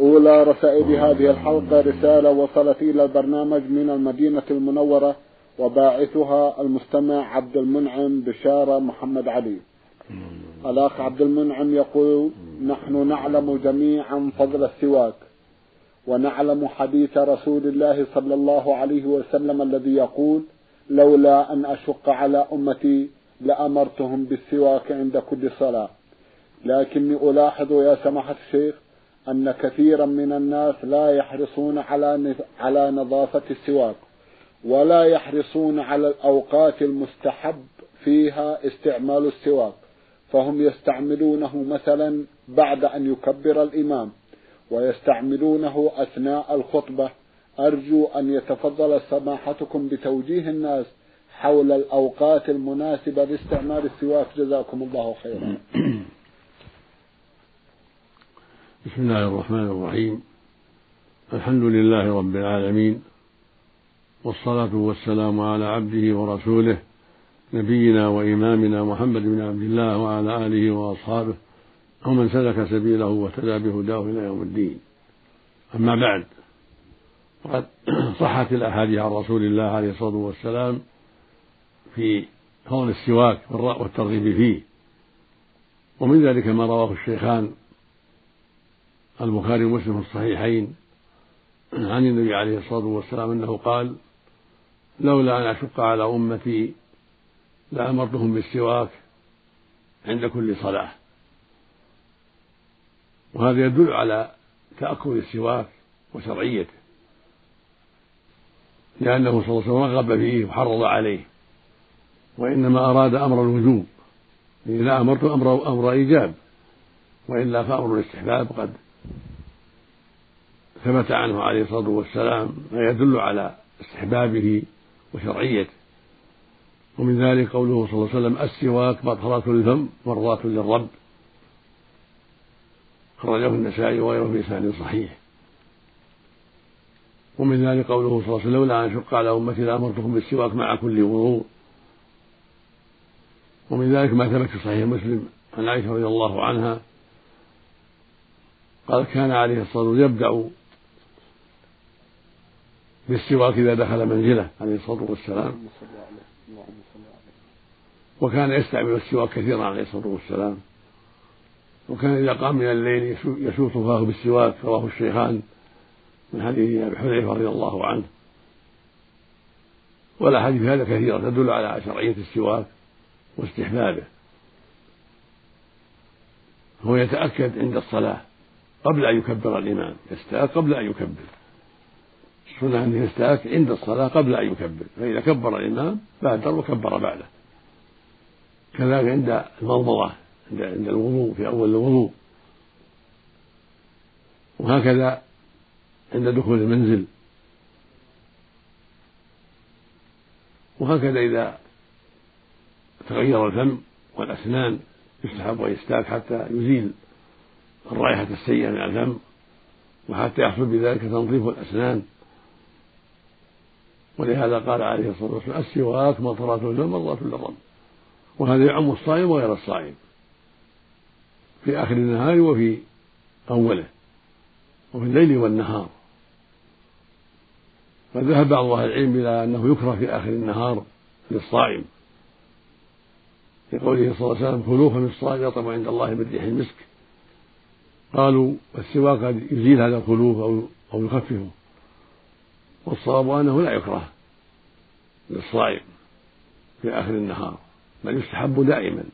أولى رسائل هذه الحلقة رسالة وصلت إلى البرنامج من المدينة المنورة وباعثها المستمع عبد المنعم بشارة محمد علي. الأخ عبد المنعم يقول نحن نعلم جميعا فضل السواك ونعلم حديث رسول الله صلى الله عليه وسلم الذي يقول لولا أن أشق على أمتي لأمرتهم بالسواك عند كل صلاة. لكني ألاحظ يا سماحة الشيخ أن كثيرا من الناس لا يحرصون على على نظافة السواك ولا يحرصون على الأوقات المستحب فيها استعمال السواك فهم يستعملونه مثلا بعد أن يكبر الإمام ويستعملونه أثناء الخطبة. أرجو أن يتفضل سماحتكم بتوجيه الناس حول الأوقات المناسبة لاستعمال السواك جزاكم الله خيرا. بسم الله الرحمن الرحيم. الحمد لله رب العالمين والصلاة والسلام على عبده ورسوله نبينا وإمامنا محمد بن عبد الله وعلى آله وأصحابه ومن سلك سبيله واهتدى بهداه إلى يوم الدين. أما بعد وقد صحت الأحاديث عن رسول الله عليه الصلاة والسلام في فضل السواك والترغيب فيه. ومن ذلك ما رواه الشيخان البخاري ومسلم في الصحيحين عن النبي عليه الصلاة والسلام أنه قال لولا أن أشق على أمتي لأمرتهم بالسواك عند كل صلاة. وهذا يدل على تأكل السواك وشرعيته لأنه صلى الله عليه وسلم رغب فيه وحرض عليه وإنما أراد أمر الوجوب إذا أمرت أمر أمر إيجاب وإلا فأمر الاستحباب قد ثبت عنه عليه الصلاة والسلام ما يدل على استحبابه وشرعيته. ومن ذلك قوله صلى الله عليه وسلم السواك مطهرة للفم مرضاة للرب. خرجه النسائي وغيره في إسناد صحيح. ومن ذلك قوله صلى الله عليه وسلم لولا أن أشق على أمتي لأمرتكم بالسواك مع كل وضوء. ومن ذلك ما ثبت في صحيح مسلم عن عائشة رضي الله عنها قال كان عليه الصلاة والسلام يبدأ بالسواك إذا دخل منزله عليه الصلاة والسلام. وكان يستعمل السواك كثيرا عليه الصلاة والسلام. وكان إذا قام من الليل يشوط فاه بالسواك رواه الشيخان من حديث أبي حذيفة رضي الله عنه. والأحاديث هذا كثيرة تدل على شرعية السواك واستحبابه. هو يتأكد عند الصلاة قبل أن يكبر الإمام يستاك قبل أن يكبر. السنة أنه يستاك عند الصلاة قبل أن يكبر فإذا كبر الإمام بادر وكبر بعده. كذلك عند المضمضة عند الوضوء في أول الوضوء. وهكذا عند دخول المنزل. وهكذا إذا تغير الفم والأسنان يستحب أن يستاك حتى يزيل الرائحة السيئة من الفم وحتى يحصل بذلك تنظيف الأسنان. ولهذا قال عليه الصلاة والسلام السواك مطرة للفم مرضاة للرب وهذا يعم الصائم وغير الصائم. في آخر النهار وفي أوله. وفي الليل والنهار. فذهب بعض أهل العلم إلى أنه يكره في آخر النهار للصائم. لقوله صلى الله عليه وسلم كلوا فمن الصائم يطعم عند الله من ريح المسك. قالوا السواك قد يزيل هذا الخلوف أو أو يخففه. والصواب أنه لا يكره للصائم في آخر النهار بل يستحب دائما.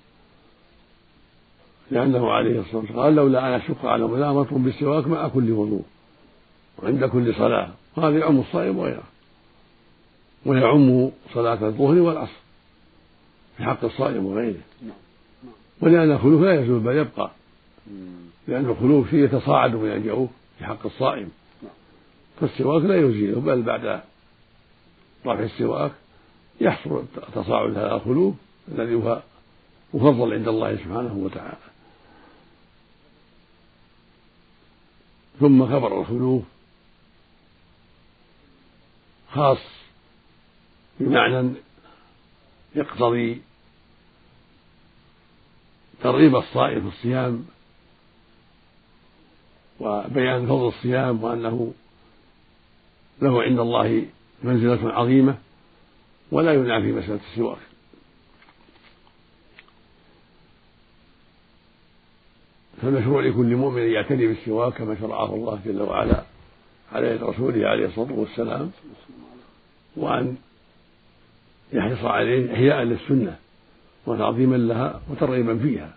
لأنه عليه الصلاة والسلام قال لولا أن أشق على أمرتكم بالسواك مع كل وضوء وعند كل صلاة. وهذا يعم الصائم وغيره. ويعم صلاة الظهر والعصر في حق الصائم وغيره. ولأن الخلوف لا يزول بل يبقى لأن الخلوف فيه يتصاعد من الجوف في حق الصائم. فالسواك لا يزيله بل بعد رفع السواك يحصل تصاعد هذا الخلوف الذي هو مفضل عند الله سبحانه وتعالى. ثم خبر الخلوف خاص بمعنى يقتضي ترغيب الصائم في الصيام وبيان فضل الصيام وأنه له عند الله منزلة عظيمة ولا ينافي مسألة السواك. فالمشروع لكل مؤمن أن يعتني بالسواك كما شرعه الله جل وعلا على يد رسوله عليه الصلاة والسلام وأن يحرص عليه إحياء للسنة وتعظيما لها وترغيبا فيها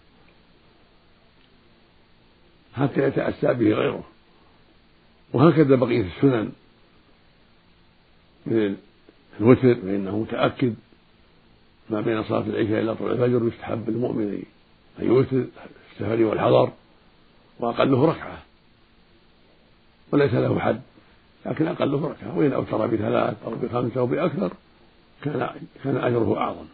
حتى يتأسى به غيره. وهكذا بقية السنن. من الوتر فإنه متأكد ما بين صلاة العشاء إلى طلوع الفجر يستحب للمؤمن أن يوتر السفر والحضر وأقله ركعة وليس له حد لكن أقله ركعة وإن أوتر بثلاث أو بخمسة أو بأكثر كان كان أجره أعظم.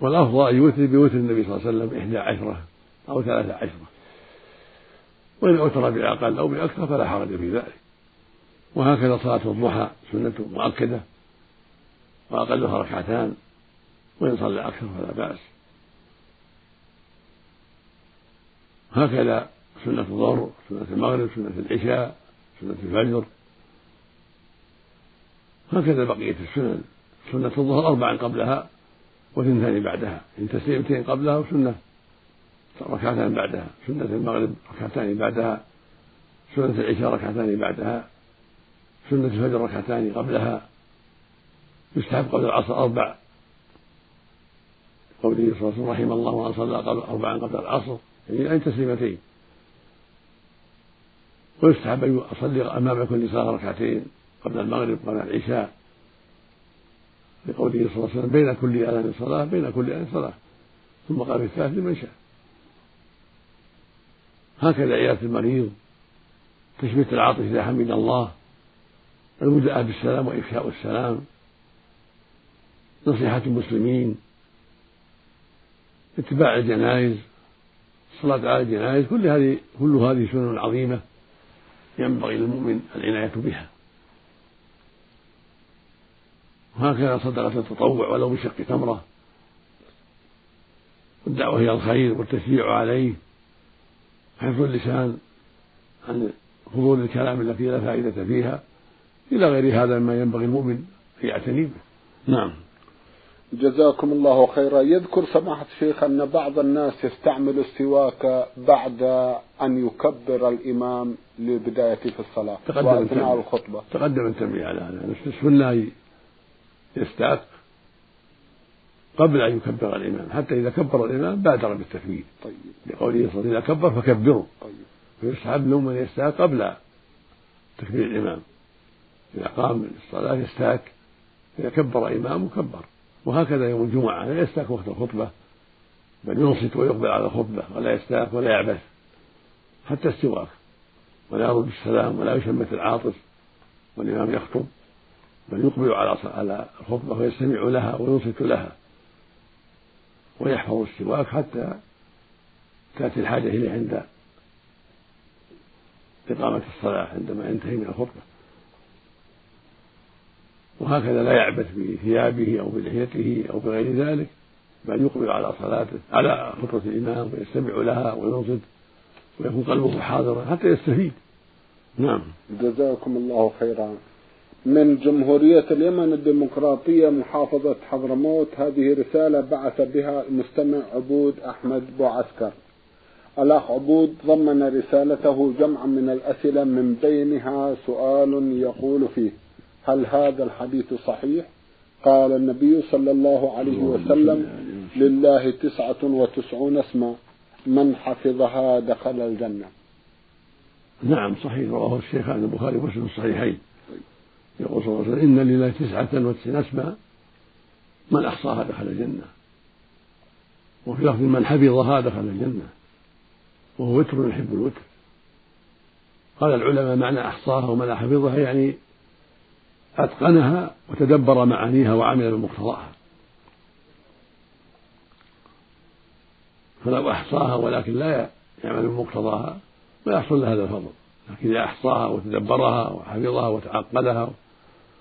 والأفضل أن يوتر بوتر النبي صلى الله عليه وسلم إحدى عشرة أو ثلاثة عشرة وإن أوتر بأقل أو بأكثر فلا حرج في ذلك. وهكذا صلاة الضحى سنة مؤكدة وأقلها ركعتان وإن صلى أكثر فلا بأس. هكذا سنة الظهر سنة المغرب سنة العشاء سنة الفجر. هكذا بقية السنن. سنة الظهر أربعا قبلها وثنتان بعدها. إن تسليمتين قبلها وسنة ركعتان بعدها. سنة المغرب ركعتان بعدها. سنة العشاء ركعتان بعدها. سنة الفجر ركعتان قبلها يستحب قبل العصر أربع. قوله صلى الله عليه وسلم رحم الله من صلى أربعا قبل العصر يعني أن تسليمتين. ويستحب أن أصلي أمام كل صلاة ركعتين قبل المغرب قبل العشاء. لقوله صلى الله عليه وسلم بين كل أذان صلاة بين كل أذان صلاة. ثم قال في الثالث لمن شاء. هكذا عيادة المريض تشميت العاطف إذا حمد الله. المدعاة بالسلام وإفشاء السلام نصيحة المسلمين اتباع الجنائز الصلاة على الجنائز كل هذه كل هذه سنن عظيمة ينبغي للمؤمن العناية بها. وهكذا صدقة التطوع ولو بشق تمرة. والدعوة إلى الخير والتشجيع عليه حفظ اللسان عن فضول الكلام التي لا فائدة فيها. إلى غير هذا مما ينبغي المؤمن أن يعتني به نعم. جزاكم الله خيرا. يذكر سماحة الشيخ أن بعض الناس يستعمل السواك بعد أن يكبر الإمام للبداية في الصلاة تقدم وأثناء الخطبة. تقدم التنبيه على هذا. السنة يستاك قبل أن يكبر الإمام. حتى إذا كبر الإمام بادر بالتكبير. طيب. لقوله صلى الله عليه وسلم إذا كبر فكبروا. طيب. فيستحب له أن يستاك قبل تكبير الإمام. إذا قام للصلاة يستاك إذا كبر إمامه كبر. وهكذا يوم الجمعة لا يستاك وقت الخطبة بل ينصت ويقبل على الخطبة ولا يستاك ولا يعبث حتى السواك ولا يرد السلام ولا يشمت العاطس والإمام يخطب بل يقبل على على الخطبة ويستمع لها وينصت لها. ويحفظ السواك حتى تأتي الحاجة إليه عند إقامة الصلاة عندما ينتهي من الخطبة. وهكذا لا يعبث بثيابه أو بلحيته أو بغير ذلك بل يقبل على صلاته على خطبة الإمام ويستمع لها وينصت ويكون قلبه حاضرا حتى يستفيد. نعم. جزاكم الله خيرا. من جمهورية اليمن الديمقراطية محافظة حضرموت هذه رسالة بعث بها المستمع عبود أحمد بوعسكر الأخ عبود ضمن رسالته جمعا من الأسئلة من بينها سؤال يقول فيه هل هذا الحديث صحيح؟ قال النبي صلى الله عليه وسلم لله تسعة وتسعون اسما من حفظها دخل الجنة. نعم صحيح. رواه الشيخان البخاري ومسلم الصحيحين. يقول صلى الله عليه وسلم إن لله تسعة وتسعين اسما من أحصاها دخل الجنة. وفي لفظ من حفظها دخل الجنة. وهو وتر يحب الوتر. قال العلماء معنى أحصاها ومعنى حفظها يعني أتقنها وتدبر معانيها وعمل بمقتضاها. فلو أحصاها ولكن لا يعمل بمقتضاها ما يحصل له هذا الفضل. لكن إذا أحصاها وتدبرها وحفظها وتعقلها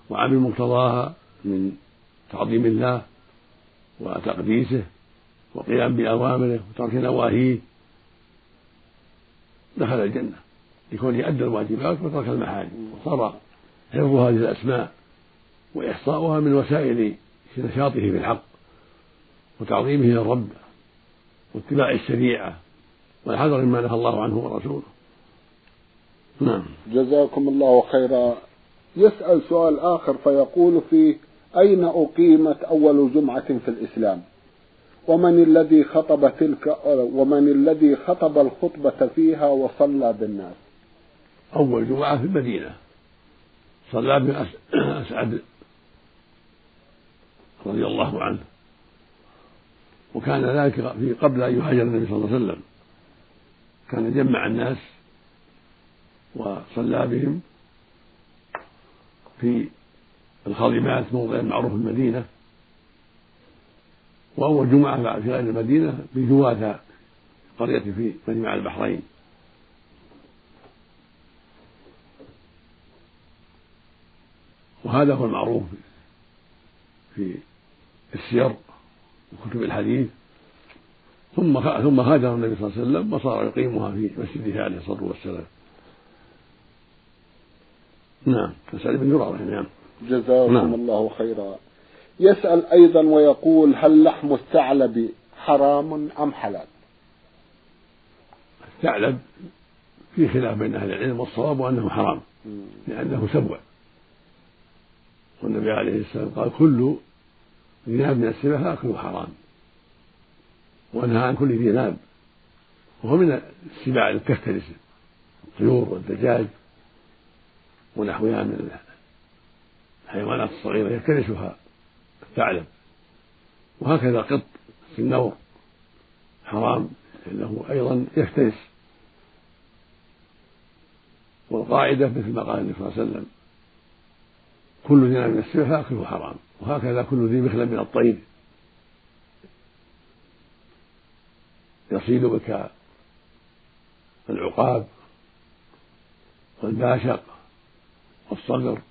وعمل مقتضاها من تعظيم الله وتقديسه وقيام بأوامره وترك نواهيه دخل الجنة. لكونه أدى الواجبات وترك المحارم. وصار حفظ هذه الأسماء وإحصاؤها من وسائل نشاطه في الحق وتعظيمه للرب واتباع الشريعة والحذر مما نهى الله عنه ورسوله. نعم. جزاكم الله خيرا. يسأل سؤال آخر فيقول فيه أين أقيمت أول جمعة في الإسلام؟ ومن الذي خطب تلك ومن الذي خطب الخطبة فيها وصلى بالناس؟ أول جمعة في المدينة. صلى ابن أسعد رضي الله عنه. وكان ذلك في قبل أن يهاجر النبي صلى الله عليه وسلم. كان جمع الناس وصلى بهم في الخاضمات موضع معروف المدينة وأول جمعة في غير المدينة بجواثة قرية في مجمع البحرين. وهذا هو المعروف في السير وكتب الحديث. ثم ثم هاجر النبي صلى الله عليه وسلم وصار يقيمها في مسجده عليه الصلاة والسلام. نعم. سعيد بن زرارة نعم. جزاكم نعم. الله خيرا. يسأل أيضا ويقول هل لحم الثعلب حرام أم حلال؟ الثعلب في خلاف بين أهل العلم والصواب أنه حرام لأنه سبع والنبي عليه السلام قال كل ذي ناب من السبع أكله حرام ونهى عن كل ذي ناب وهو من السباع التي الطيور والدجاج ونحوها من الحيوانات الصغيرة يفترسها الثعلب وهكذا قط في النور حرام لأنه أيضا يفترس والقاعدة مثل ما قال النبي صلى الله عليه وسلم كل ذي من السبع فأكله حرام. وهكذا كل ذي مخلب من الطير يصيد بك العقاب والباشق والصقر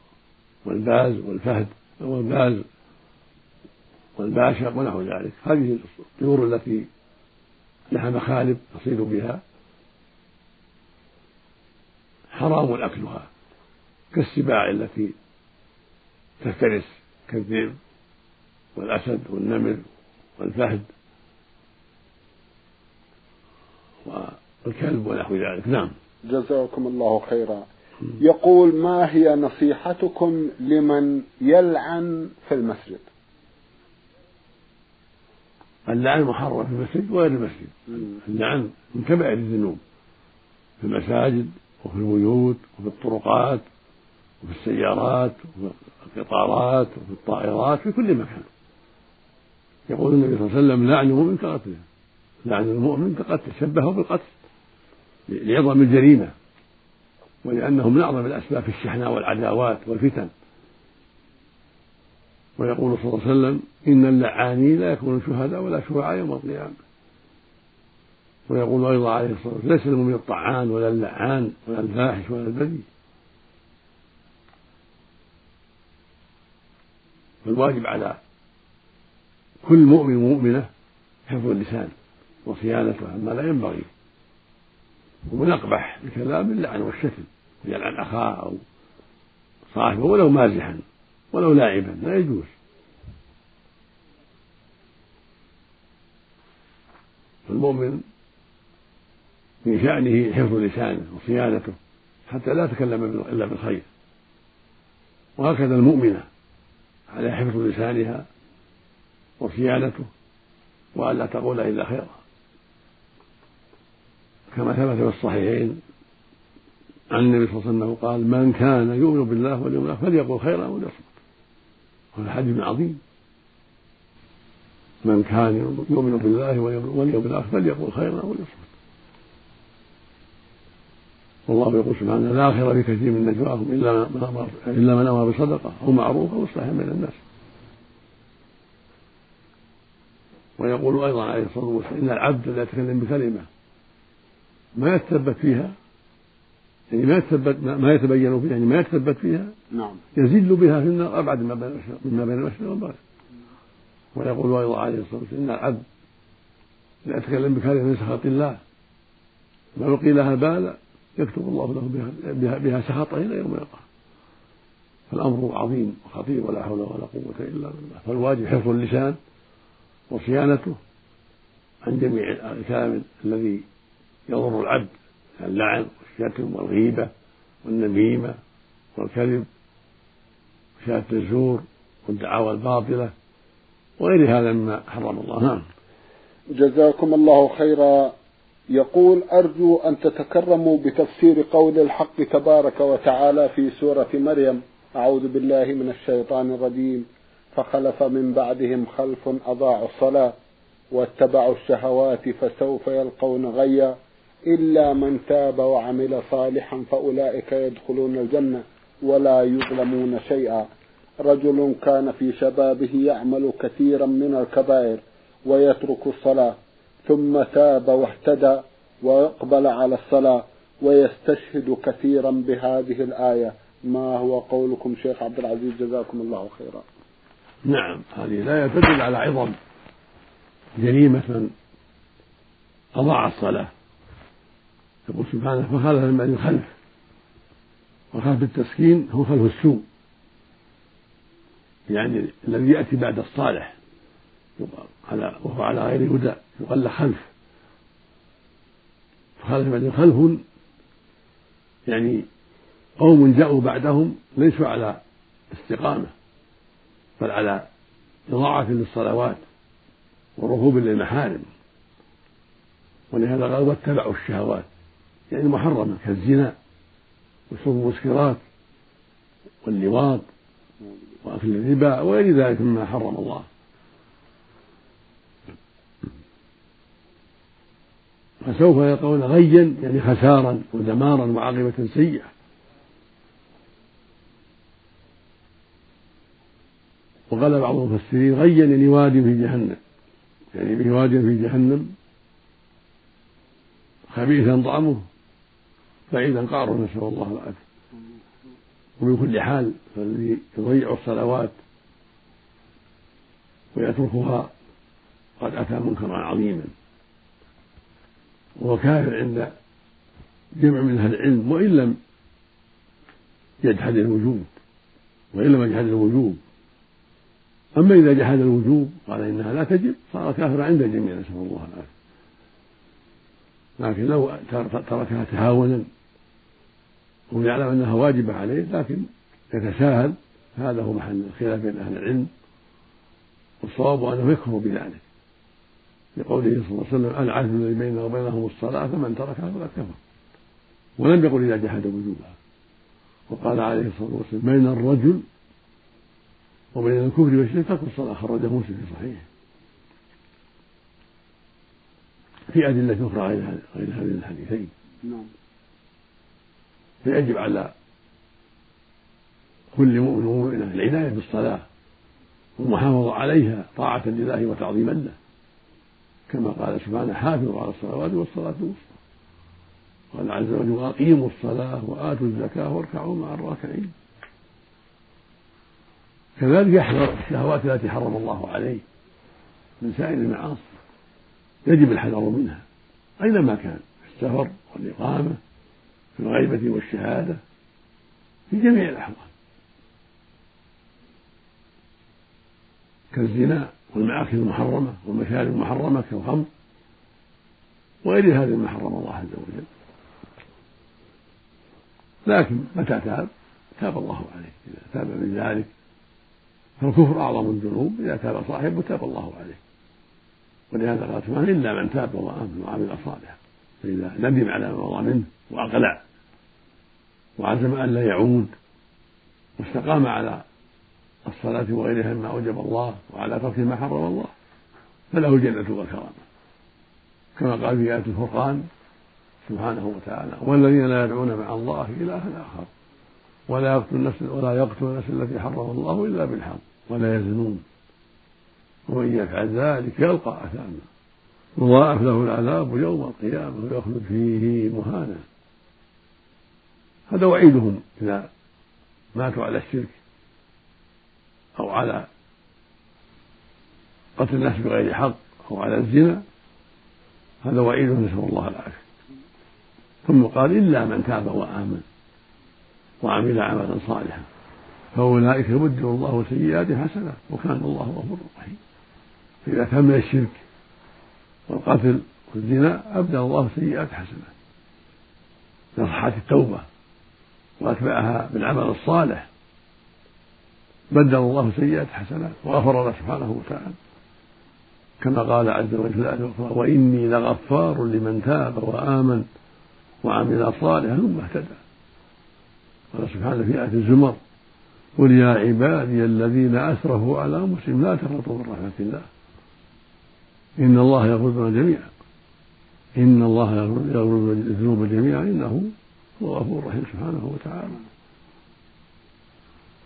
والباز والفهد والباز والباشق ونحو ذلك. هذه الطيور التي لها مخالب تصيد بها. حرام أكلها كالسباع التي تفترس كالذئب والأسد والنمر والفهد والكلب ونحو ذلك. نعم. جزاكم الله خيرا. يقول ما هي نصيحتكم لمن يلعن في المسجد؟ اللعن محرم في المسجد وغير المسجد. اللعن من كبائر الذنوب في المساجد وفي البيوت وفي الطرقات وفي السيارات وفي القطارات وفي الطائرات في كل مكان. يقول النبي صلى الله عليه وسلم لعن المؤمن كقتله. لعن المؤمن كقتله شبهه بالقتل لعظم الجريمة ولأنه من أعظم الأسباب في الشحناء والعداوات والفتن. ويقول صلى الله عليه وسلم إن اللعانين لا يكونون شهداء ولا شفعاء يوم القيامة. ويقول أيضا عليه الصلاة والسلام ليس المؤمن الطعان ولا اللعان ولا الفاحش ولا البذيء. فالواجب على كل مؤمن ومؤمنة حفظ اللسان وصيانته عما لا ينبغي. ومن أقبح الكلام اللعن والشتم يلعن أخاه أو صاحبه ولو مازحا ولو لاعبا لا يجوز. فالمؤمن من شأنه حفظ لسانه وصيانته حتى لا يتكلم إلا بالخير. وهكذا المؤمنة على حفظ لسانها وصيانته وألا تقول إلا خيرا. كما ثبت في الصحيحين عن النبي صلى الله عليه وسلم قال من كان يؤمن بالله واليوم الآخر فليقل خيرا أو ليصمت هذا حديث عظيم. من كان يؤمن بالله واليوم الآخر فليقل خيرا أو ليصمت والله يقول سبحانه لا خير في كثير من نجواهم إلا من أمر إلا من أمر بصدقة أو معروف أو اصلاح بين الناس. ويقول أيضا عليه الصلاة والسلام إن العبد لا يتكلم بكلمة ما يتثبت فيها يعني ما يتثبت ما يتبين فيها يعني ما يتثبت فيها نعم. يزل بها في النار أبعد مما بين مما بين المشرق والمغرب ويقول أيضا عليه الصلاة والسلام إن العبد لا يتكلم بكلمة من سخط الله. ما يلقي لها بالا يكتب الله له بها, بها, سخطه إلى يوم يلقاه. فالأمر عظيم وخطير ولا حول ولا قوة إلا بالله. فالواجب حفظ اللسان وصيانته عن جميع الكلام الذي يضر العبد اللعن والشتم والغيبة والنميمة والكذب وشهادة الزور والدعاوى الباطلة وغير هذا مما حرم الله. نعم. جزاكم الله خيرا. يقول أرجو أن تتكرموا بتفسير قول الحق تبارك وتعالى في سورة مريم. أعوذ بالله من الشيطان الرجيم. فخلف من بعدهم خلف أضاعوا الصلاة واتبعوا الشهوات فسوف يلقون غيا. إلا من تاب وعمل صالحا فأولئك يدخلون الجنة ولا يظلمون شيئا. رجل كان في شبابه يعمل كثيرا من الكبائر ويترك الصلاة. ثم تاب واهتدى ويقبل على الصلاة ويستشهد كثيرا بهذه الآية. ما هو قولكم شيخ عبد العزيز؟ جزاكم الله خيرا. نعم هذه الآية تدل على عظم جريمة من أضاع الصلاة. يقول سبحانه فخلف من خلف. وخلف بالتسكين هو خلف السوء. يعني الذي يأتي بعد الصالح. على وهو على غير هدى يقال له خلف. فخلف بعد خلف يعني قوم جاءوا بعدهم ليسوا على استقامة بل على إضاعة للصلوات ورهوب للمحارم. ولهذا قال واتبعوا الشهوات يعني محرمة كالزنا وشرب المسكرات واللواط وأكل الربا وغير ذلك مما حرم الله. فسوف يلقون غيا يعني خسارا ودمارا وعاقبة سيئة. وقال بعض المفسرين غيا يعني واد في جهنم. يعني به واد في جهنم. خبيثا طعمه. بعيدا قعره نسأل الله العافية. ومن كل حال فالذي يضيع الصلوات ويتركها قد أتى منكرا عظيما. وهو كافر عند جمع من أهل العلم وإن لم يجحد الوجوب وإن لم يجحد الوجوب. أما إذا جحد الوجوب قال إنها لا تجب صار كافرا عند الجميع نسأل الله العافية. لكن لو تركها تهاونا ويعلم أنها واجبة عليه لكن يتساهل هذا هو محل الخلاف بين أهل العلم والصواب أنه يكفر بذلك. لقوله صلى الله عليه وسلم العهد الذي بيننا وبينهم الصلاة فمن تركها فقد كفر. ولم يقل إذا جحد وجوبها وقال عليه الصلاة والسلام بين الرجل وبين الكفر والشرك ترك الصلاة خرجه مسلم في صحيحه. في أدلة أخرى غير غير هذين الحديثين. نعم. فيجب على كل مؤمن ومؤمنة العناية بالصلاة والمحافظة عليها طاعة لله وتعظيما له. كما قال سبحانه حافظوا على الصلوات والصلاة الوسطى. قال عز وجل وأقيموا الصلاة وآتوا الزكاة واركعوا مع الراكعين. كذلك يحذر الشهوات التي حرم الله عليه من سائر المعاصي. يجب الحذر منها أينما كان في السفر والإقامة في الغيبة والشهادة في جميع الأحوال. كالزنا والمآكل المحرمة والمشارب المحرمة كالخمر وغير هذا مما حرم الله عز وجل. لكن متى تاب؟ تاب الله عليه. إذا تاب من ذلك فالكفر أعظم الذنوب. إذا تاب صاحبه تاب الله عليه. ولهذا قال سبحانه إلا من تاب وآمن وعمل صالحا فإذا ندم على ما مضى منه وأقلع وعزم أن لا يعود واستقام على الصلاة وغيرها مما أوجب الله وعلى ترك ما حرم الله فله الجنة والكرامة. كما قال في آية الفرقان سبحانه وتعالى والذين لا يدعون مع الله إلها آخر ولا يقتل النفس ولا يقتل النفس التي حرم الله إلا بالحق ولا يزنون. ومن يفعل ذلك يلقى أثاما يضاعف له العذاب يوم القيامة ويخلد فيه مهانا. هذا وعيدهم إذا ماتوا على الشرك. أو على قتل النفس بغير حق أو على الزنا هذا وعيد نسأل الله العافية. ثم قال إلا من تاب وآمن وعمل عملا صالحا فأولئك يبدل الله سيئات حسنات وكان الله غفورا رحيما فإذا تم الشرك والقتل والزنا أبدل الله سيئات حسنات نصحت التوبة وأتبعها بالعمل الصالح بدل الله سيئات حسنات وغفر له سبحانه وتعالى. كما قال عز وجل في الآية الأخرى وإني لغفار لمن تاب وآمن وعمل صالحا ثم اهتدى. قال سبحانه في آية الزمر قل يا عبادي الذين أسرفوا على أنفسهم لا تقنطوا من رحمة الله. إن الله يغفر الذنوب جميعا. إن الله يغفر الذنوب جميعا. إنه هو غفور رحيم سبحانه وتعالى.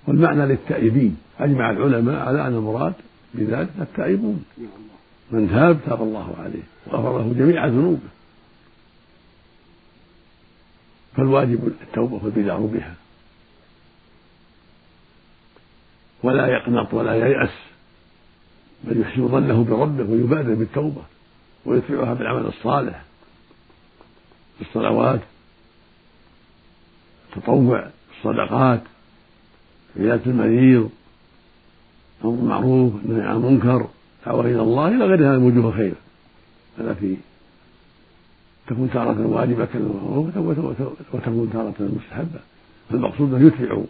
والمعنى للتائبين أجمع العلماء على أن المراد بذلك التائبون من تاب تاب الله عليه وغفر له جميع ذنوبه. فالواجب التوبة والبدع بها. ولا يقنط ولا ييأس. بل يحسن ظنه بربه ويبادر بالتوبة ويتبعها بالعمل الصالح. بالصلوات التطوع الصدقات عيادة المريض أمر معروف النهي عن المنكر دعوة إلى الله إلى غير هذه وجوه الخير. التي تكون تارة واجبة وتكون تارة مستحبة. فالمقصود أن يتبعوا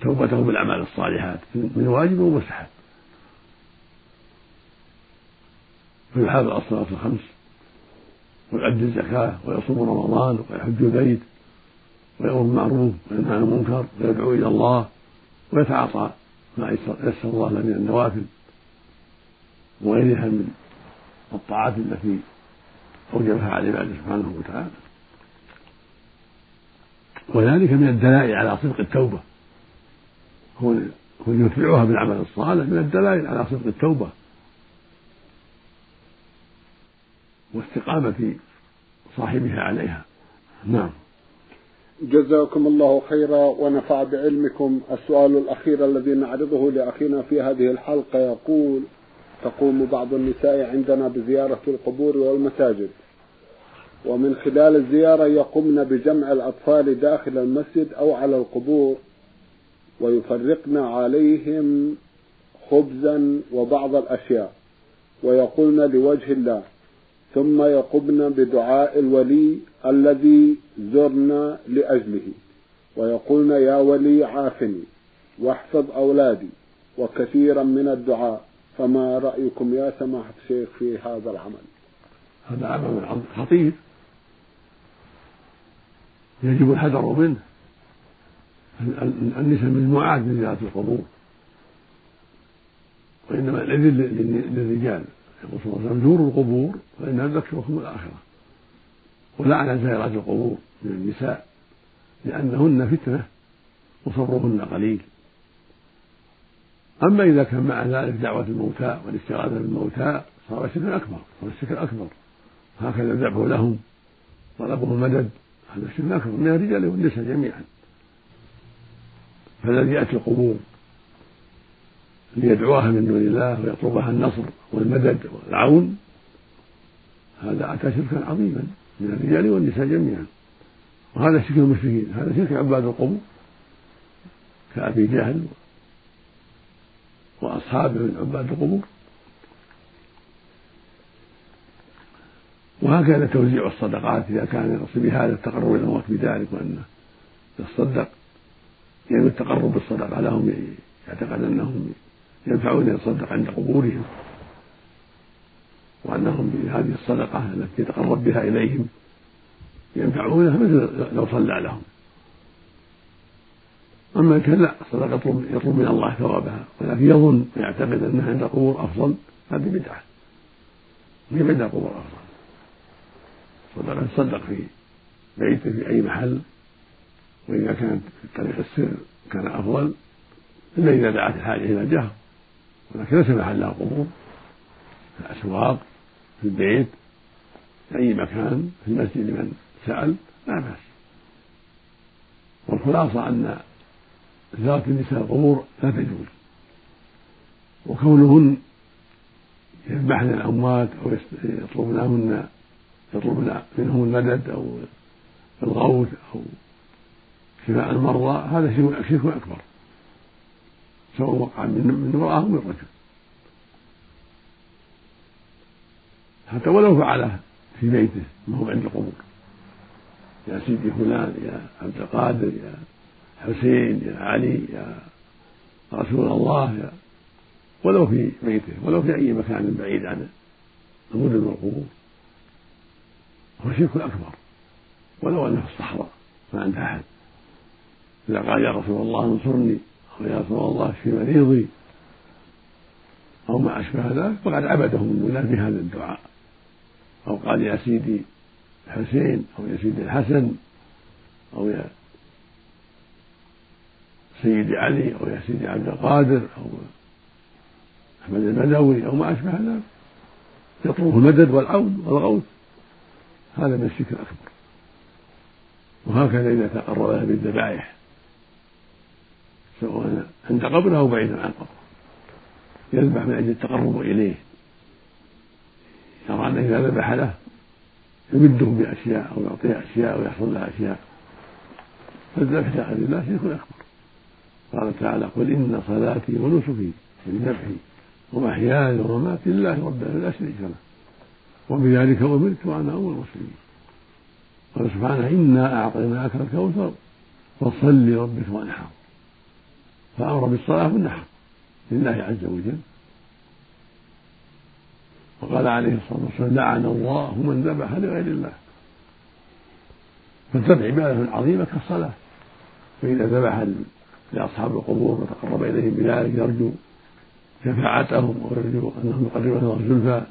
توبته بالأعمال الصالحات من واجب ومستحب فيحافظ على الصلاة الخمس ويؤدي الزكاة ويصوم رمضان ويحج البيت. ويأمر بالمعروف وينهى عن المنكر ويدعو إلى الله ويتعاطى ما يسر الله له من النوافل وغيرها من الطاعات التي أوجبها على عباده سبحانه وتعالى. وذلك من الدلائل على صدق التوبة. هو يتبعها بالعمل الصالح من الدلائل على صدق التوبة. واستقامة صاحبها عليها. نعم. جزاكم الله خيرا ونفع بعلمكم. السؤال الأخير الذي نعرضه لأخينا في هذه الحلقة يقول تقوم بعض النساء عندنا بزيارة القبور والمساجد ومن خلال الزيارة يقمن بجمع الأطفال داخل المسجد أو على القبور ويفرقن عليهم خبزا وبعض الأشياء ويقولن لوجه الله ثم يقمن بدعاء الولي الذي زرنا لأجله. ويقولن يا ولي عافني واحفظ أولادي وكثيرا من الدعاء فما رأيكم يا سماحة الشيخ في هذا العمل؟ هذا عمل خطير. يجب الحذر منه. النساء مجموعات من زيارة القبور. وإنما الإذن للرجال. يقول صلى الله عليه وسلم زوروا القبور فإنها تذكركم الآخرة. ولعن زائرات القبور من النساء لأنهن فتنة وصبرهن قليل. أما إذا كان مع ذلك دعوة الموتى والاستغاثة بالموتى صار الشرك أكبر صار الشرك أكبر هكذا الذبح لهم طلبهم المدد هذا الشرك أكبر من الرجال والنساء جميعا. فالذي يأتي القبور ليدعوها من دون الله ويطلبها النصر والمدد والعون هذا أتى شركا عظيما من الرجال والنساء جميعا. وهذا شرك المشركين هذا شرك عباد القبور كأبي جهل وأصحابه من عباد القبور. وهكذا توزيع الصدقات إذا كان يقصد بهذا التقرب إلى الموت بذلك وأنه يتصدق يعني التقرب بالصدقة لهم يعتقد أنهم ينفعون يتصدق عند قبورهم وأنهم بهذه الصدقة التي يتقرب بها إليهم ينفعونه مثل لو صلى لهم. أما كان لا الصدقة يطلب, من الله ثوابها ولكن يظن ويعتقد أنها عند القبور أفضل هذه بدعة. هي عند القبور أفضل. صدقة تصدق في بيته في أي محل وإذا كانت في طريق السر كان أفضل إلا إذا دعت الحاجة إلى الجهر ولكن ليس محلها قبور في الأسواق في البيت في أي مكان في المسجد لمن سأل لا بأس. والخلاصة أن زيارة النساء القبور لا تجوز. وكونهن يذبحن الأموات أو يطلبن لهن يطلبن منهم المدد أو الغوث أو شفاء المرضى هذا شرك أكبر. سواء وقع من امرأة أو من رجل. حتى ولو فعله في بيته ما هو عند القبور. يا سيدي فلان يا عبد القادر يا حسين يا علي يا رسول الله يا ولو في بيته ولو في أي مكان بعيد عن المدن والقبور هو شرك أكبر. ولو أنه في الصحراء ما عند أحد. إذا قال يا رسول الله انصرني. يا رسول الله اشف مريضي أو ما أشبه ذلك فقد عبده من دون الله بهذا الدعاء. أو قال يا سيدي الحسين أو يا سيدي الحسن أو يا سيدي علي أو يا سيدي عبد القادر أو أحمد البدوي أو ما أشبه ذلك. يطلب المدد والعون والغوث. هذا من الشرك الأكبر. وهكذا إذا تقرب بالذبائح سواء عند قبره أو بعيدا عن قبره يذبح من أجل التقرب إليه. يرى أنه إذا ذبح له يمده بأشياء أو يعطيه أشياء أو يحصل له أشياء. فالذبح لغير الله شرك أكبر. قال تعالى قل إن صلاتي ونسكي وذبحي ومحياي ومماتي لله رب العالمين لا شريك له. وبذلك أمرت وأنا أول المسلمين. قال سبحانه إنا أعطيناك الكوثر فصل لربك وانحر. فأمر بالصلاة والنحر لله عز وجل. وقال عليه الصلاة والسلام لعن الله من ذبح لغير الله. فالذبح عبادة عظيمة كالصلاة. فإذا ذبح لأصحاب القبور وتقرب إليهم بذلك يرجو شفاعتهم ويرجو أنهم يقربونه زلفى.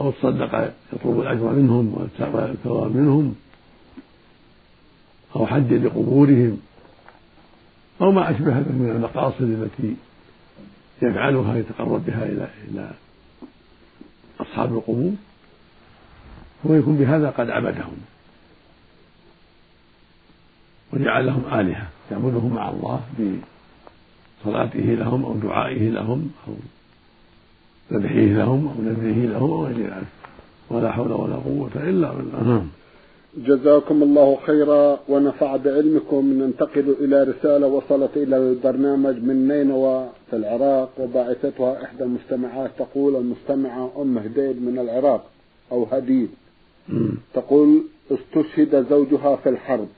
أو تصدق يطلب الأجر منهم والثواب منهم. أو حج لقبورهم. أو ما أشبه ذلك من المقاصد التي يفعلها يتقرب بها إلى إلى أصحاب القبور هو يكون بهذا قد عبدهم. وجعلهم آلهة يعبدهم مع الله بصلاته لهم أو دعائه لهم أو ذبحه لهم أو نذره لهم أو غير ذلك. ولا حول ولا قوة إلا بالله. نعم. جزاكم الله خيرا ونفع بعلمكم ننتقل إلى رسالة وصلت إلى البرنامج من نينوى في العراق وباعثتها إحدى المستمعات تقول المستمعة أم هديد من العراق أو هديد تقول استشهد زوجها في الحرب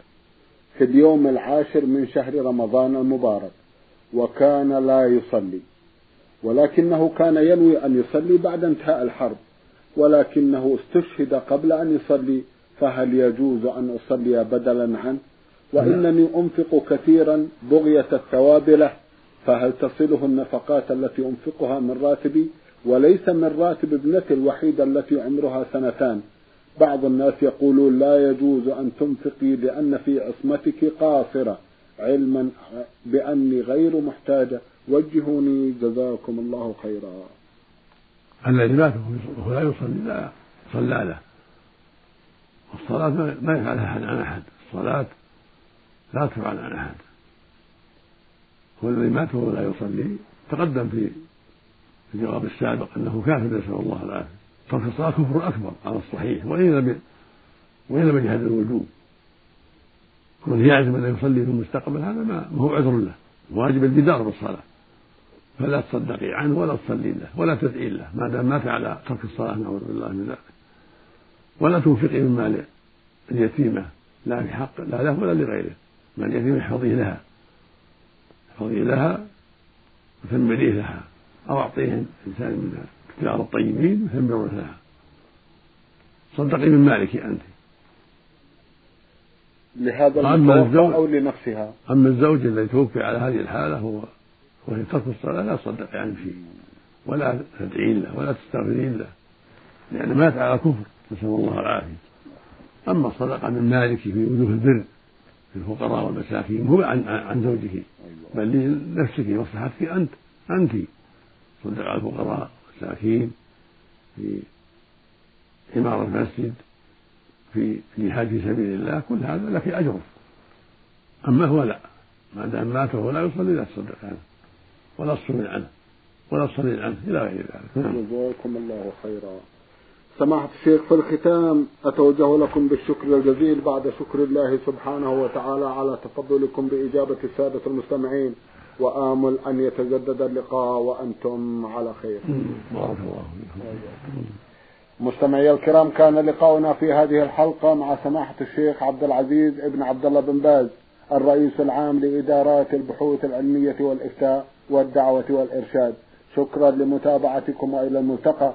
في اليوم العاشر من شهر رمضان المبارك وكان لا يصلي. ولكنه كان ينوي أن يصلي بعد انتهاء الحرب ولكنه استشهد قبل أن يصلي فهل يجوز أن أصلي بدلا عنه؟ وإنني أنفق كثيرا بغية الثواب له. فهل تصله النفقات التي أنفقها من راتبي؟ وليس من راتب ابنتي الوحيدة التي عمرها سنتان. بعض الناس يقولون لا يجوز أن تنفقي لأن في عصمتك قاصرة. علما بأني غير محتاجة وجهوني. جزاكم الله خيرا. الذي مات وهو لا يصلي لا صلى له. الصلاة ما يفعلها أحد عن أحد. الصلاة لا تفعل عن أحد. هو الذي مات وهو لا يصلي. تقدم في الجواب السابق أنه كافر نسأل الله العافية. ترك الصلاة كفر أكبر على الصحيح. وإن لم وإن لم يجهد الوجوب. كونه يعزم أن يصلي في المستقبل هذا ما هو عذر له. واجب الجدار بالصلاة. فلا تصدقي عنه ولا تصلي له ولا تدعي له. ما دام مات على ترك الصلاة نعوذ بالله من ذلك. ولا تنفقي من مال اليتيمة لا في حق لا له ولا لغيره. مال اليتيمة احفظيه لها. احفظيه لها وثمريه لها. أو أعطيه إنسان من التجار الطيبين وثمره لها. صدقي من مالك أنت. لهذا المتوفى أو لنفسها. أما الزوج الذي توفي على هذه الحالة هو وهي ترك الصلاة لا تصدق عنه شيء ولا تدعين له ولا تستغفرين له. لأنه مات على كفر. نسأل الله العافية. أما الصدقة من مالك في وجوه البر للفقراء والمساكين هو عن عن زوجه بل لنفسك مصلحتك أنت أنت. صدق على الفقراء والمساكين في عمارة المسجد في الجهاد في سبيل الله كل هذا لك أجره. أما هو لا. ما دام مات وهو لا يصلي لا تصدق عنه. ولا تصلي عنه. ولا تصلي عنه إلى غير ذلك. نعم. جزاكم الله خيرا. سماحة الشيخ في الختام أتوجه لكم بالشكر الجزيل بعد شكر الله سبحانه وتعالى على تفضلكم بإجابة السادة المستمعين وآمل أن يتجدد اللقاء وأنتم على خير. مستمعي الكرام كان لقاؤنا في هذه الحلقة مع سماحة الشيخ عبد العزيز ابن عبد الله بن باز الرئيس العام لإدارات البحوث العلمية والإفتاء والدعوة والإرشاد. شكرا لمتابعتكم وإلى الملتقى.